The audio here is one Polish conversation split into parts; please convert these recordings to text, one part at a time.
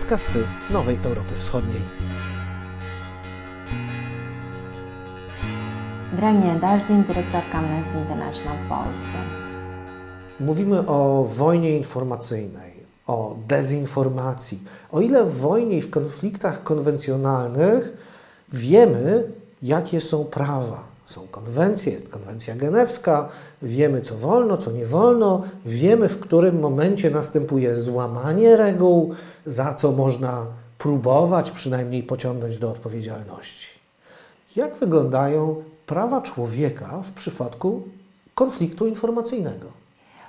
podcasty Nowej Europy Wschodniej. Dragnie Dażdin, dyrektorka Amnesty International w Polsce. Mówimy o wojnie informacyjnej, o dezinformacji. O ile w wojnie i w konfliktach konwencjonalnych wiemy, jakie są prawa, są konwencje, jest konwencja genewska, wiemy co wolno, co nie wolno, wiemy w którym momencie następuje złamanie reguł, za co można próbować przynajmniej pociągnąć do odpowiedzialności. Jak wyglądają prawa człowieka w przypadku konfliktu informacyjnego?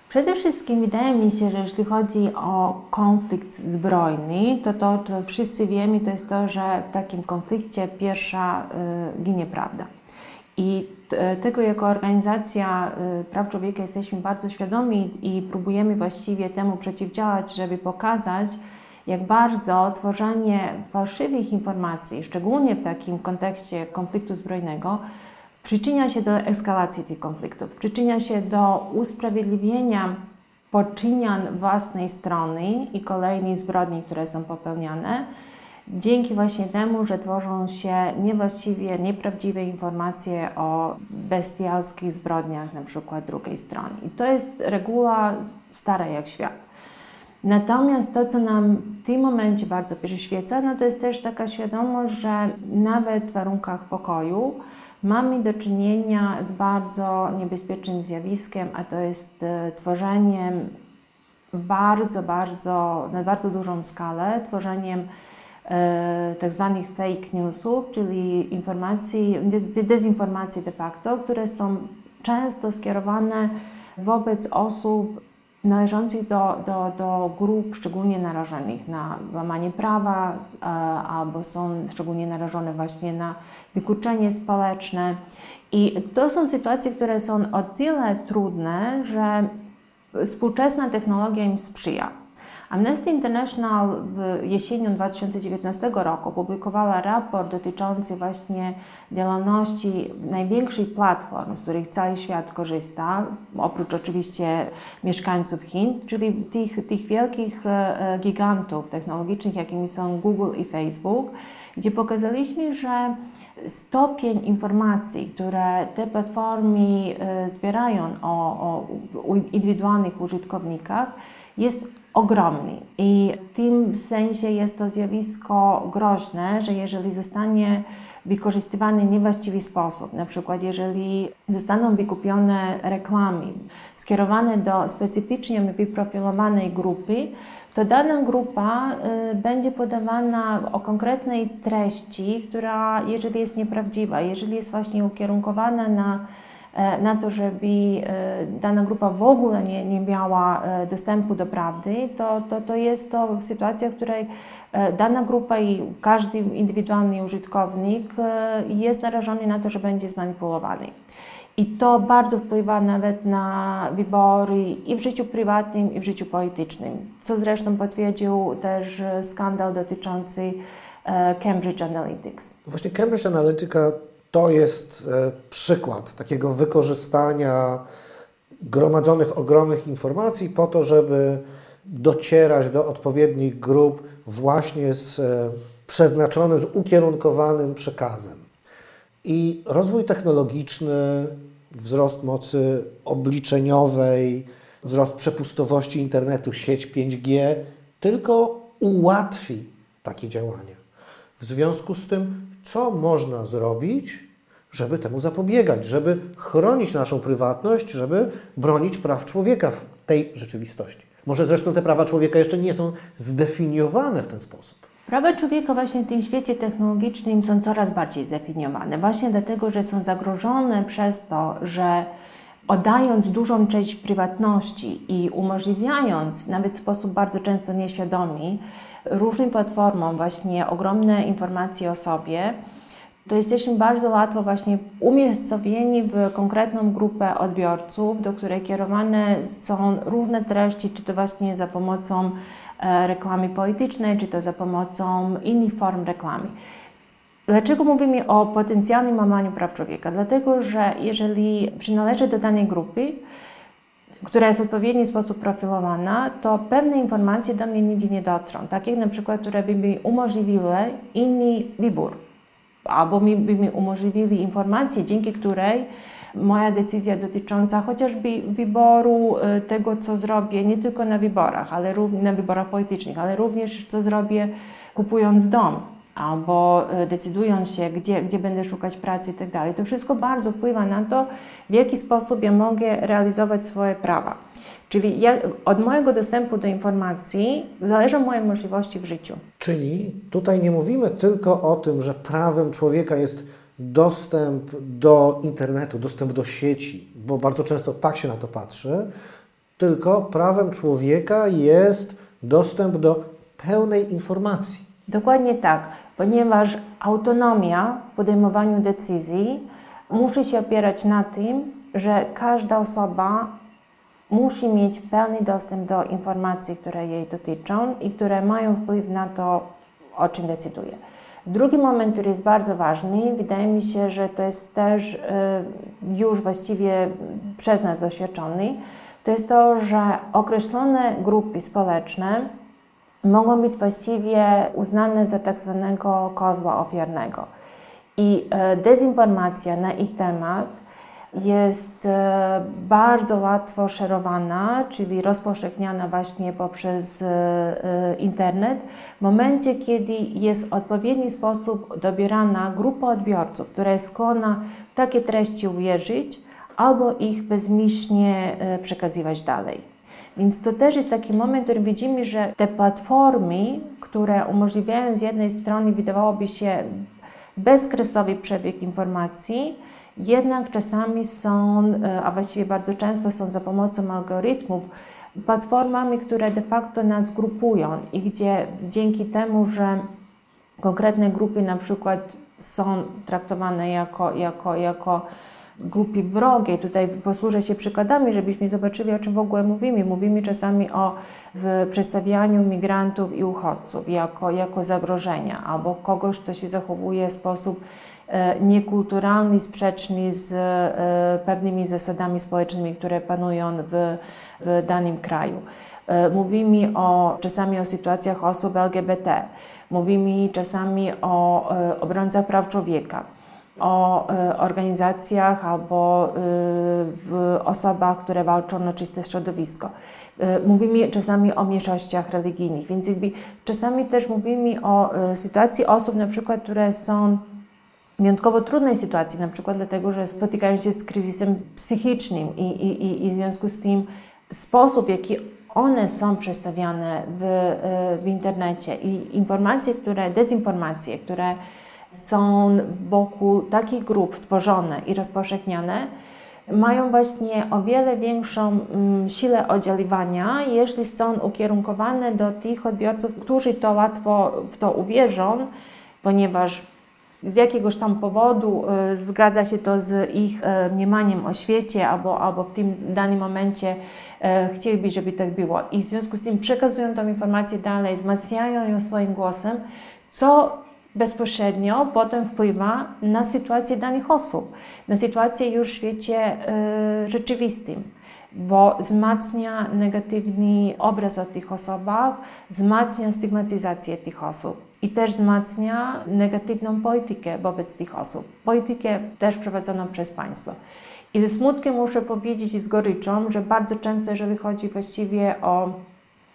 Przede wszystkim wydaje mi się, że jeśli chodzi o konflikt zbrojny, to to, co wszyscy wiemy, to jest to, że w takim konflikcie pierwsza y, ginie prawda. I tego jako organizacja y, praw człowieka jesteśmy bardzo świadomi i próbujemy właściwie temu przeciwdziałać, żeby pokazać, jak bardzo tworzenie fałszywych informacji, szczególnie w takim kontekście konfliktu zbrojnego, przyczynia się do eskalacji tych konfliktów, przyczynia się do usprawiedliwienia poczynian własnej strony i kolejnych zbrodni, które są popełniane dzięki właśnie temu, że tworzą się niewłaściwie, nieprawdziwe informacje o bestialskich zbrodniach na przykład drugiej strony. I to jest reguła stara jak świat. Natomiast to, co nam w tym momencie bardzo przyświeca, no to jest też taka świadomość, że nawet w warunkach pokoju mamy do czynienia z bardzo niebezpiecznym zjawiskiem, a to jest e, tworzeniem bardzo, bardzo, na bardzo dużą skalę, tworzeniem tak zwanych fake newsów, czyli informacji, dezinformacji de facto, które są często skierowane wobec osób należących do, do, do grup szczególnie narażonych na łamanie prawa e, albo są szczególnie narażone właśnie na wykluczenie społeczne. I to są sytuacje, które są o tyle trudne, że współczesna technologia im sprzyja. Amnesty International w jesienią 2019 roku opublikowała raport dotyczący właśnie działalności największych platform, z których cały świat korzysta, oprócz oczywiście mieszkańców Chin, czyli tych, tych wielkich e, gigantów technologicznych, jakimi są Google i Facebook, gdzie pokazaliśmy, że stopień informacji, które te platformy e, zbierają o, o indywidualnych użytkownikach, jest ogromny. I w tym sensie jest to zjawisko groźne, że jeżeli zostanie wykorzystywany w niewłaściwy sposób, na przykład jeżeli zostaną wykupione reklamy skierowane do specyficznie wyprofilowanej grupy, to dana grupa y, będzie podawana o konkretnej treści, która jeżeli jest nieprawdziwa, jeżeli jest właśnie ukierunkowana na na to, żeby e, dana grupa w ogóle nie, nie miała e, dostępu do prawdy, to, to, to jest to sytuacja, w której dana grupa i każdy indywidualny użytkownik jest narażony na to, że będzie zmanipulowany. I to bardzo wpływa nawet na wybory i w życiu prywatnym, i w życiu politycznym, co zresztą potwierdził też skandal dotyczący Cambridge Analytics. Właśnie Cambridge Analytica to jest e, przykład takiego wykorzystania gromadzonych ogromnych informacji po to, żeby docierać do odpowiednich grup właśnie z e, przeznaczonym, z ukierunkowanym przekazem. I rozwój technologiczny, wzrost mocy obliczeniowej, wzrost przepustowości internetu, sieć 5G tylko ułatwi takie działania. W związku z tym co można zrobić, żeby temu zapobiegać, żeby chronić naszą prywatność, żeby bronić praw człowieka w tej rzeczywistości. Może zresztą te prawa człowieka jeszcze nie są zdefiniowane w ten sposób. Prawa człowieka właśnie w tym świecie technologicznym są coraz bardziej zdefiniowane, właśnie dlatego, że są zagrożone przez to, że oddając dużą część prywatności i umożliwiając, nawet w sposób bardzo często nieświadomy, różnym platformom właśnie ogromne informacje o sobie, to jesteśmy bardzo łatwo właśnie umiejscowieni w konkretną grupę odbiorców, do której kierowane są różne treści, czy to właśnie za pomocą e, reklamy politycznej, czy to za pomocą innych form reklamy. Dlaczego mówimy o potencjalnym łamaniu praw człowieka? Dlatego, że jeżeli przynależy do danej grupy, która jest w odpowiedni sposób profilowana, to pewne informacje do mnie nigdy nie dotrą. Takie na przykład, które by mi umożliwiły inny wybór, albo mi, by mi umożliwili informację, dzięki której moja decyzja dotycząca chociażby wyboru y, tego, co zrobię nie tylko na wyborach, ale również na wyborach politycznych, ale również co zrobię kupując dom albo y, decydując się, gdzie, gdzie będę szukać pracy i tak. To wszystko bardzo wpływa na to, w jaki sposób ja mogę realizować swoje prawa. Czyli ja, od mojego dostępu do informacji zależą moje możliwości w życiu. Czyli tutaj nie mówimy tylko o tym, że prawem człowieka jest dostęp do internetu, dostęp do sieci, bo bardzo często tak się na to patrzy, tylko prawem człowieka jest dostęp do pełnej informacji. Dokładnie tak, ponieważ autonomia w podejmowaniu decyzji musi się opierać na tym, że każda osoba musi mieć pełny dostęp do informacji, które jej dotyczą i które mają wpływ na to, o czym decyduje. Drugi moment, który jest bardzo ważny, wydaje mi się, że to jest też y, już właściwie przez nas doświadczony, to jest to, że określone grupy społeczne mogą być właściwie uznane za tak zwanego kozła ofiarnego. I y, dezinformacja na ich temat jest e, bardzo łatwo szerowana, czyli rozpowszechniana właśnie poprzez e, e, internet, w momencie, kiedy jest w odpowiedni sposób dobierana grupa odbiorców, która jest skłonna takie treści uwierzyć albo ich bezmyślnie przekazywać dalej. Więc to też jest taki moment, w którym widzimy, że te platformy, które umożliwiają z jednej strony, wydawałoby się, bezkresowy przebieg informacji, jednak czasami są, e, a właściwie bardzo często są za pomocą algorytmów, platformami, które de facto nas grupują i gdzie dzięki temu, że konkretne grupy na przykład są traktowane jako, jako, jako grupy wrogie. Tutaj posłużę się przykładami, żebyśmy zobaczyli, o czym w ogóle mówimy. Mówimy czasami o w przedstawianiu migrantów i uchodźców jako, jako zagrożenia albo kogoś, kto się zachowuje w sposób E, niekulturalny, sprzeczny z e, pewnymi zasadami społecznymi, które panują w, w danym kraju. E, mówimy o, czasami o sytuacjach osób LGBT, mówimy czasami o obrońcach praw człowieka, o organizacjach albo w osobach, które walczą o czyste środowisko. Mówimy czasami o mniejszościach religijnych, więc jakby czasami też mówimy o sytuacji osób, na przykład, które są wyjątkowo trudnej sytuacji, na przykład dlatego, że spotykają się z kryzysem psychicznym i, i, i w związku z tym sposób, w jaki one są przedstawiane w, e, w internecie i informacje, które, dezinformacje, które są wokół takich grup tworzone i rozpowszechniane, mają właśnie o wiele większą mm, siłę oddziaływania, jeśli są ukierunkowane do tych odbiorców, którzy to łatwo w to uwierzą, ponieważ z jakiegoś tam powodu y, zgadza się to z ich y, mniemaniem o świecie albo, albo w tym danym momencie y, chcieliby, żeby tak było. I w związku z tym przekazują tą informację dalej, wzmacniają ją swoim głosem, co bezpośrednio potem wpływa na sytuację danych osób, na sytuację już w świecie rzeczywistym bo wzmacnia negatywny obraz o tych osobach, wzmacnia stygmatyzację tych osób i też wzmacnia negatywną politykę wobec tych osób. Politykę też prowadzoną przez państwo. I ze smutkiem muszę powiedzieć i z goryczą, że bardzo często, jeżeli chodzi właściwie o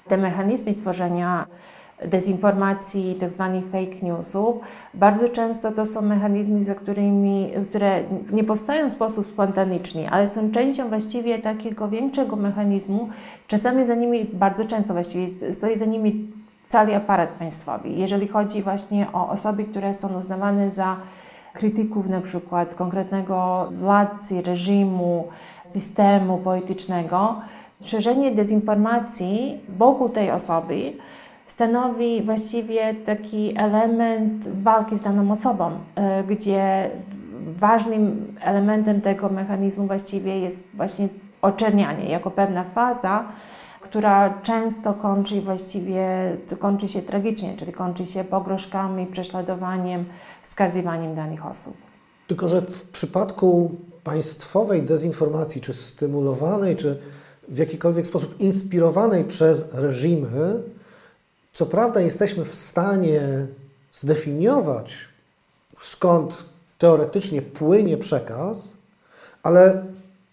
te mechanizmy tworzenia dezinformacji, tak zwanych fake newsów, bardzo często to są mechanizmy, za którymi, które nie powstają w sposób spontaniczny, ale są częścią właściwie takiego większego mechanizmu. Czasami za nimi, bardzo często właściwie stoi za nimi cały aparat państwowy. Jeżeli chodzi właśnie o osoby, które są uznawane za krytyków na przykład konkretnego władcy, reżimu, systemu politycznego, szerzenie dezinformacji wokół tej osoby stanowi właściwie taki element walki z daną osobą, e, gdzie ważnym elementem tego mechanizmu właściwie jest właśnie oczernianie jako pewna faza, która często kończy właściwie, kończy się tragicznie, czyli kończy się pogrożkami, prześladowaniem, skazywaniem danych osób. Tylko, że w przypadku państwowej dezinformacji, czy stymulowanej, czy w jakikolwiek sposób inspirowanej przez reżimy, co prawda jesteśmy w stanie zdefiniować, skąd teoretycznie płynie przekaz, ale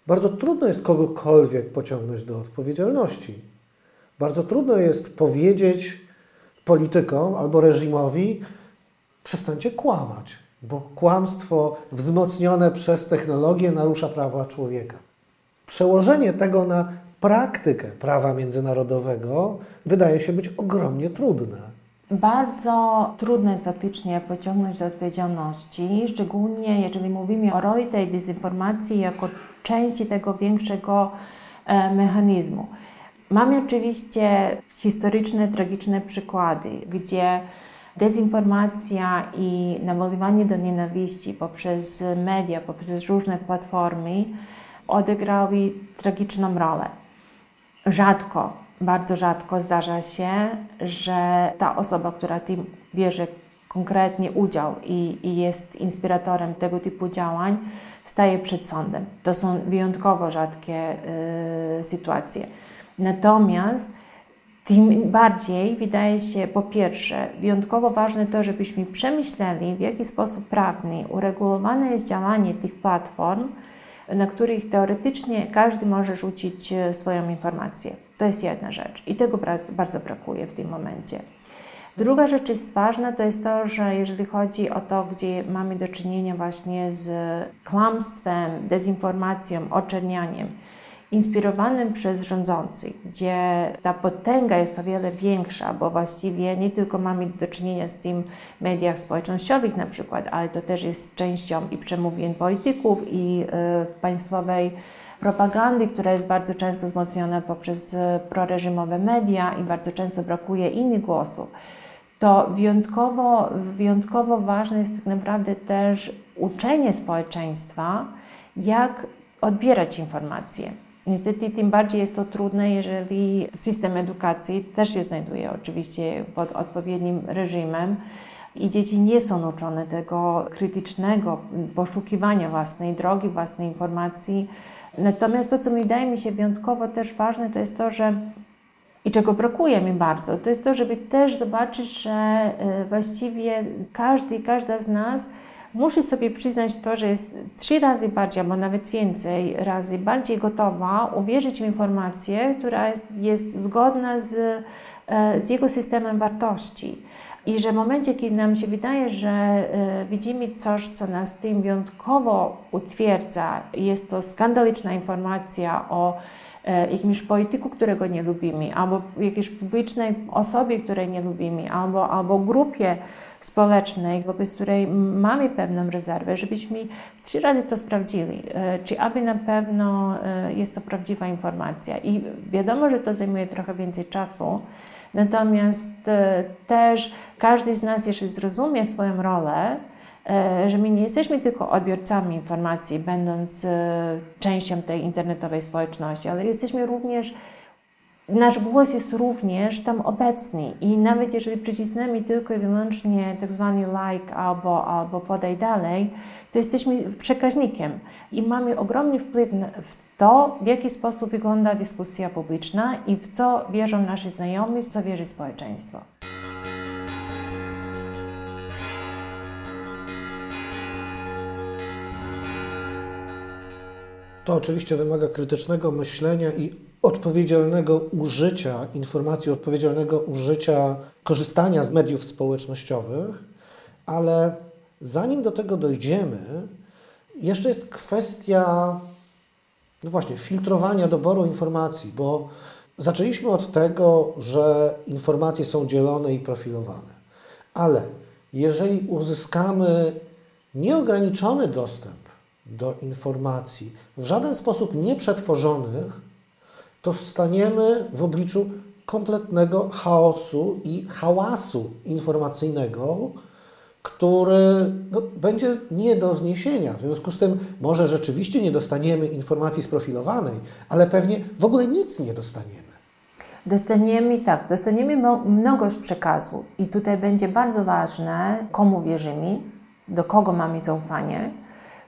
bardzo trudno jest kogokolwiek pociągnąć do odpowiedzialności. Bardzo trudno jest powiedzieć politykom albo reżimowi, przestańcie kłamać, bo kłamstwo wzmocnione przez technologię narusza prawa człowieka. Przełożenie tego na praktykę prawa międzynarodowego wydaje się być ogromnie trudne. Bardzo trudno jest faktycznie pociągnąć do odpowiedzialności, szczególnie jeżeli mówimy o roli tej dezinformacji jako części tego większego e, mechanizmu. Mamy oczywiście historyczne, tragiczne przykłady, gdzie dezinformacja i nawoływanie do nienawiści poprzez media, poprzez różne platformy odegrały tragiczną rolę. Rzadko, bardzo rzadko zdarza się, że ta osoba, która tym bierze konkretnie udział i, i jest inspiratorem tego typu działań, staje przed sądem. To są wyjątkowo rzadkie y, sytuacje. Natomiast tym bardziej wydaje się, po pierwsze, wyjątkowo ważne to, żebyśmy przemyśleli, w jaki sposób prawny uregulowane jest działanie tych platform, na których teoretycznie każdy może rzucić e, swoją informację. To jest jedna rzecz i tego bardzo brakuje w tym momencie. Druga rzecz jest ważna, to jest to, że jeżeli chodzi o to, gdzie mamy do czynienia właśnie z kłamstwem, dezinformacją, oczernianiem, inspirowanym przez rządzących, gdzie ta potęga jest o wiele większa, bo właściwie nie tylko mamy do czynienia z tym w mediach społecznościowych na przykład, ale to też jest częścią i przemówień polityków i y, państwowej propagandy, która jest bardzo często wzmocniona poprzez e, proreżimowe media i bardzo często brakuje innych głosów. To wyjątkowo, wyjątkowo ważne jest tak naprawdę też uczenie społeczeństwa, jak odbierać informacje Niestety tym bardziej jest to trudne, jeżeli system edukacji też się znajduje oczywiście pod odpowiednim reżimem i dzieci nie są uczone tego krytycznego poszukiwania własnej drogi, własnej informacji. Natomiast to, co mi wydaje mi się wyjątkowo też ważne, to jest to, że i czego brakuje mi bardzo, to jest to, żeby też zobaczyć, że e, właściwie każdy i każda z nas musi sobie przyznać to, że jest trzy razy bardziej, albo nawet więcej razy bardziej gotowa uwierzyć w informację, która jest, jest zgodna z, e, z jego systemem wartości. I że w momencie, kiedy nam się wydaje, że e, widzimy coś, co nas tym wyjątkowo utwierdza, jest to skandaliczna informacja o jakimś polityku, którego nie lubimy, albo jakiejś publicznej osobie, której nie lubimy, albo, albo grupie, społecznej, wobec której mamy pewną rezerwę, żebyśmy trzy razy to sprawdzili, e, czy aby na pewno e, jest to prawdziwa informacja. I wiadomo, że to zajmuje trochę więcej czasu, natomiast e, też każdy z nas, jeśli zrozumie swoją rolę, że my nie jesteśmy tylko odbiorcami informacji, będąc częścią tej internetowej społeczności, ale jesteśmy również nasz głos jest również tam obecny i nawet jeżeli przycisnemy tylko i wyłącznie tak zwany like albo, albo podaj dalej, to jesteśmy przekaźnikiem i mamy ogromny wpływ w to, w jaki sposób wygląda dyskusja publiczna i w co wierzą nasi znajomi, w co wierzy społeczeństwo. To oczywiście wymaga krytycznego myślenia i odpowiedzialnego użycia informacji, odpowiedzialnego użycia, korzystania z mediów społecznościowych, ale zanim do tego dojdziemy, jeszcze jest kwestia, no właśnie, filtrowania doboru informacji, bo zaczęliśmy od tego, że informacje są dzielone i profilowane, ale jeżeli uzyskamy nieograniczony dostęp do informacji, w żaden sposób nieprzetworzonych, to staniemy w obliczu kompletnego chaosu i hałasu informacyjnego, który no, będzie nie do zniesienia. W związku z tym może rzeczywiście nie dostaniemy informacji sprofilowanej, ale pewnie w ogóle nic nie dostaniemy. Dostaniemy, tak, dostaniemy mnogość przekazu i tutaj będzie bardzo ważne, komu wierzymy, do kogo mamy zaufanie,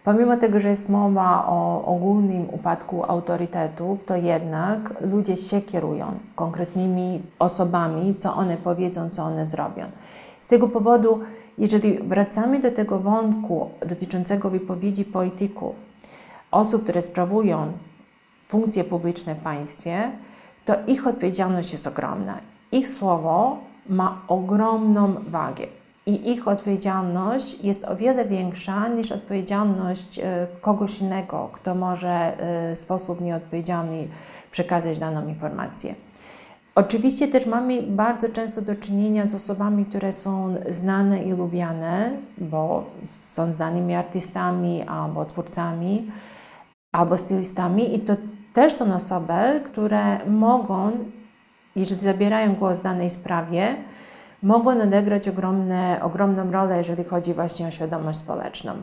Pomimo tego, że jest mowa o ogólnym upadku autorytetów, to jednak ludzie się kierują konkretnymi osobami, co one powiedzą, co one zrobią. Z tego powodu, jeżeli wracamy do tego wątku dotyczącego wypowiedzi polityków, osób, które sprawują funkcje publiczne w państwie, to ich odpowiedzialność jest ogromna. Ich słowo ma ogromną wagę i ich odpowiedzialność jest o wiele większa niż odpowiedzialność e, kogoś innego, kto może e, w sposób nieodpowiedzialny przekazać daną informację. Oczywiście też mamy bardzo często do czynienia z osobami, które są znane i lubiane, bo są znanymi artystami albo twórcami, albo stylistami, i to też są osoby, które mogą, jeżeli zabierają głos w danej sprawie, mogą odegrać ogromne, ogromną rolę, jeżeli chodzi właśnie o świadomość społeczną.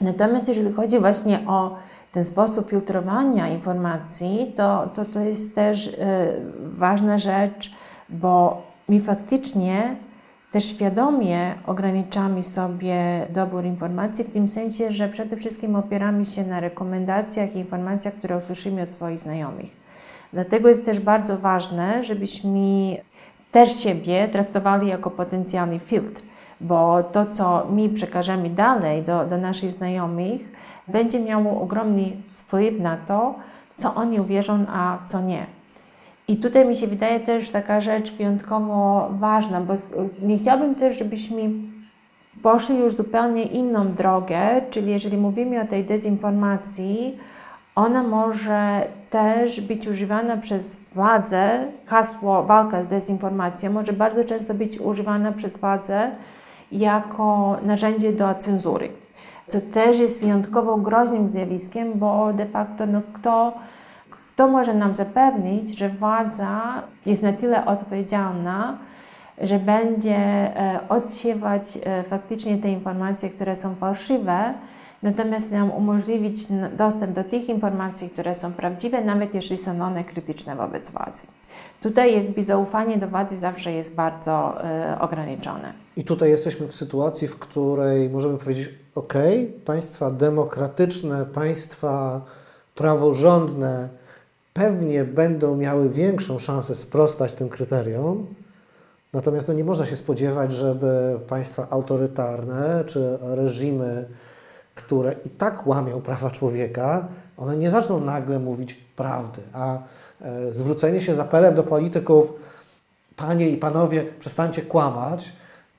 Natomiast jeżeli chodzi właśnie o ten sposób filtrowania informacji, to, to, to jest też y, ważna rzecz, bo my faktycznie też świadomie ograniczamy sobie dobór informacji, w tym sensie, że przede wszystkim opieramy się na rekomendacjach i informacjach, które usłyszymy od swoich znajomych. Dlatego jest też bardzo ważne, żebyśmy też siebie traktowali jako potencjalny filtr, bo to, co my przekażemy dalej do, do naszych znajomych, będzie miało ogromny wpływ na to, co oni uwierzą, a co nie. I tutaj mi się wydaje też taka rzecz wyjątkowo ważna, bo nie chciałabym też, żebyśmy poszli już zupełnie inną drogę, czyli jeżeli mówimy o tej dezinformacji, ona może też być używana przez władzę, hasło walka z dezinformacją może bardzo często być używana przez władzę jako narzędzie do cenzury, co też jest wyjątkowo groźnym zjawiskiem, bo de facto no, kto, kto może nam zapewnić, że władza jest na tyle odpowiedzialna, że będzie e, odsiewać e, faktycznie te informacje, które są fałszywe, natomiast nam umożliwić dostęp do tych informacji, które są prawdziwe, nawet jeśli są one krytyczne wobec władzy. Tutaj jakby zaufanie do władzy zawsze jest bardzo y, ograniczone. I tutaj jesteśmy w sytuacji, w której możemy powiedzieć, ok, państwa demokratyczne, państwa praworządne pewnie będą miały większą szansę sprostać tym kryteriom, natomiast no, nie można się spodziewać, żeby państwa autorytarne czy reżimy które i tak łamią prawa człowieka, one nie zaczną nagle mówić prawdy, a e, zwrócenie się z apelem do polityków, panie i panowie, przestańcie kłamać,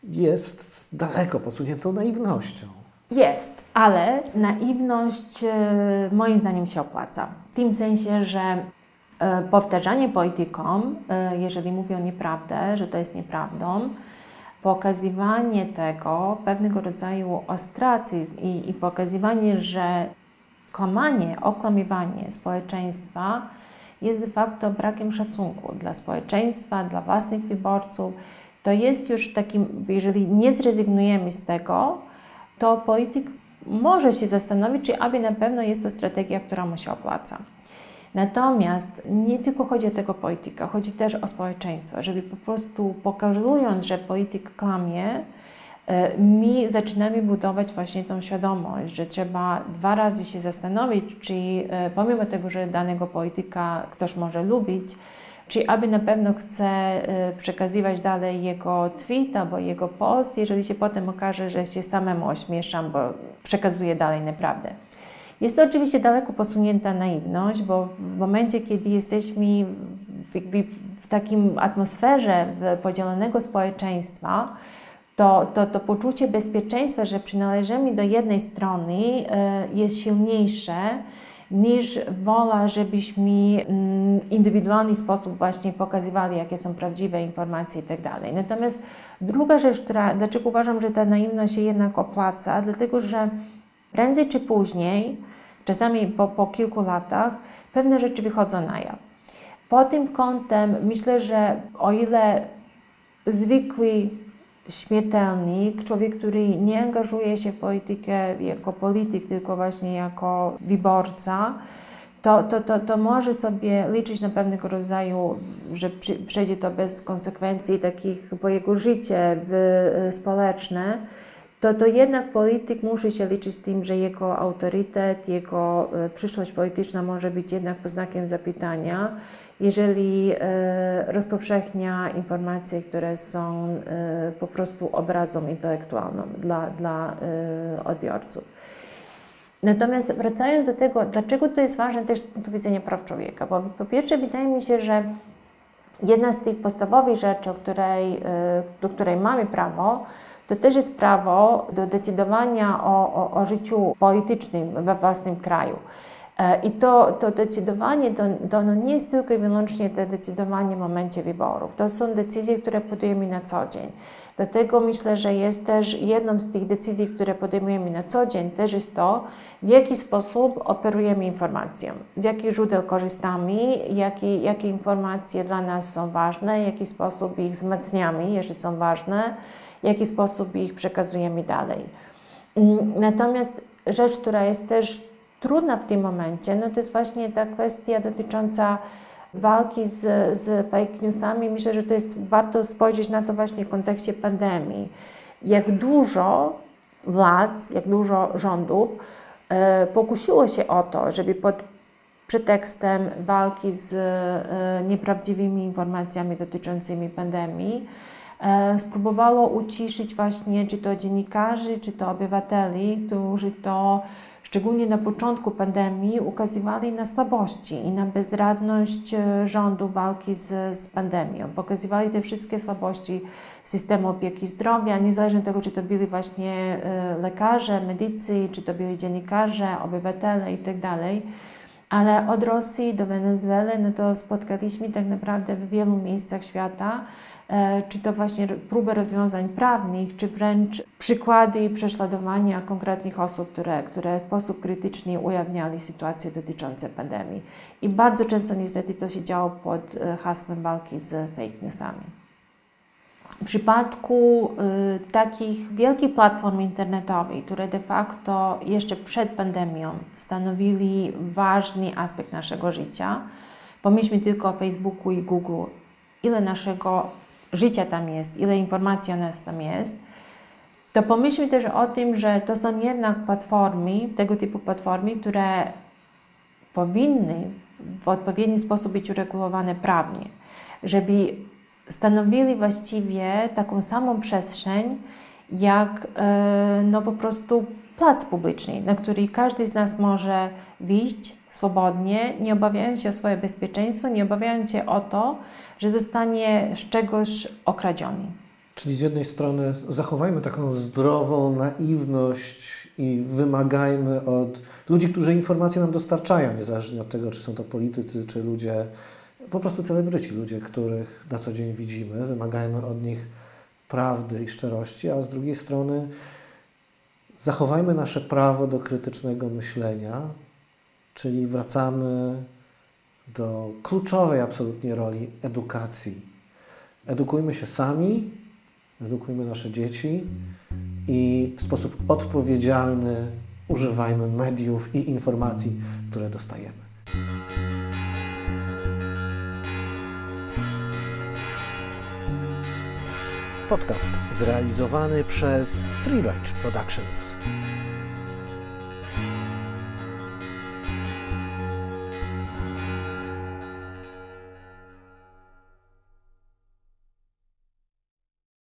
jest daleko posuniętą naiwnością. Jest, ale naiwność e, moim zdaniem się opłaca. W tym sensie, że e, powtarzanie politykom, jeżeli mówią nieprawdę, że to jest nieprawdą, pokazywanie tego, pewnego rodzaju ostracyzm i, i pokazywanie, że kłamanie, okłamywanie społeczeństwa jest de facto brakiem szacunku dla społeczeństwa, dla własnych wyborców. To jest już takim, jeżeli nie zrezygnujemy z tego, to polityk może się zastanowić, czy aby na pewno jest to strategia, która mu się opłaca. Natomiast nie tylko chodzi o tego polityka, chodzi też o społeczeństwo, żeby po prostu pokazując, że polityk kłamie, e, my zaczynamy budować właśnie tą świadomość, że trzeba dwa razy się zastanowić, czy e, pomimo tego, że danego polityka ktoś może lubić, czy aby na pewno chce e, przekazywać dalej jego tweet albo jego post, jeżeli się potem okaże, że się samemu ośmieszam, bo przekazuje dalej nieprawdę. Jest to oczywiście daleko posunięta naiwność, bo w momencie, kiedy jesteśmy w, jakby w takim atmosferze podzielonego społeczeństwa, to, to, to poczucie bezpieczeństwa, że przynależymy do jednej strony, e, jest silniejsze niż wola, żebyśmy mm, w indywidualny sposób właśnie pokazywali, jakie są prawdziwe informacje i tak dalej. Natomiast druga rzecz, która, dlaczego uważam, że ta naiwność się jednak opłaca, dlatego że prędzej czy później czasami po, po kilku latach pewne rzeczy wychodzą na jaw. Pod tym kątem myślę, że o ile zwykły śmiertelnik, człowiek, który nie angażuje się w politykę jako polityk, tylko właśnie jako wyborca, to, to, to, to może sobie liczyć na pewnego rodzaju, że przejdzie to bez konsekwencji takich, bo jego życie w, społeczne to, to jednak polityk musi się liczyć z tym, że jego autorytet, jego e, przyszłość polityczna może być jednak pod znakiem zapytania, jeżeli e, rozpowszechnia informacje, które są e, po prostu obrazem intelektualnym dla, dla odbiorców. Natomiast wracając do tego, dlaczego to jest ważne też z punktu widzenia praw człowieka, bo po pierwsze wydaje mi się, że jedna z tych podstawowych rzeczy, której, do której mamy prawo, to też jest prawo do decydowania o, o, o życiu politycznym we własnym kraju. E, I to, to decydowanie to, to no nie jest tylko i wyłącznie to decydowanie w momencie wyborów. To są decyzje, które podejmujemy na co dzień. Dlatego myślę, że jest też jedną z tych decyzji, które podejmujemy na co dzień, też jest to, w jaki sposób operujemy informacją, z jakich źródeł korzystamy, jakie, jakie informacje dla nas są ważne, w jaki sposób ich wzmacniamy, jeżeli są ważne w jaki sposób ich przekazujemy dalej. Mm, natomiast rzecz, która jest też trudna w tym momencie, no to jest właśnie ta kwestia dotycząca walki z, z fake newsami. Myślę, że to jest warto spojrzeć na to właśnie w kontekście pandemii. Jak dużo władz, jak dużo rządów e, pokusiło się o to, żeby pod pretekstem walki z e, nieprawdziwymi informacjami dotyczącymi pandemii spróbowało uciszyć właśnie czy to dziennikarzy, czy to obywateli, którzy to szczególnie na początku pandemii ukazywali na słabości i na bezradność e, rządu walki z, z pandemią. Pokazywali te wszystkie słabości systemu opieki zdrowia, niezależnie od tego, czy to byli właśnie e, lekarze, medycy, czy to byli dziennikarze, obywatele itd. Tak Ale od Rosji do Wenezueli, no to spotkaliśmy tak naprawdę w wielu miejscach świata E, czy to właśnie próby rozwiązań prawnych, czy wręcz przykłady prześladowania konkretnych osób, które, które w sposób krytyczny ujawniali sytuacje dotyczące pandemii. I bardzo często niestety to się działo pod e, hasłem walki z fake newsami. W przypadku y, takich wielkich platform internetowych, które de facto jeszcze przed pandemią stanowili ważny aspekt naszego życia, pomyślmy tylko o Facebooku i Google, ile naszego życia tam jest, ile informacji o nas tam jest, to pomyślmy też o tym, że to są jednak platformy, tego typu platformy, które powinny w odpowiedni sposób być uregulowane prawnie, żeby stanowili właściwie taką samą przestrzeń, jak e, no po prostu plac publiczny, na który każdy z nas może wyjść swobodnie, nie obawiając się o swoje bezpieczeństwo, nie obawiając się o to, że zostanie z czegoś okradziony. Czyli z jednej strony zachowajmy taką zdrową naiwność i wymagajmy od ludzi, którzy informacje nam dostarczają, niezależnie od tego, czy są to politycy, czy ludzie, po prostu celebryci, ludzie, których na co dzień widzimy, wymagajmy od nich prawdy i szczerości, a z drugiej strony zachowajmy nasze prawo do krytycznego myślenia, czyli wracamy do kluczowej absolutnie roli edukacji. Edukujmy się sami, edukujmy nasze dzieci i w sposób odpowiedzialny używajmy mediów i informacji, które dostajemy. Podcast zrealizowany przez Free Range Productions.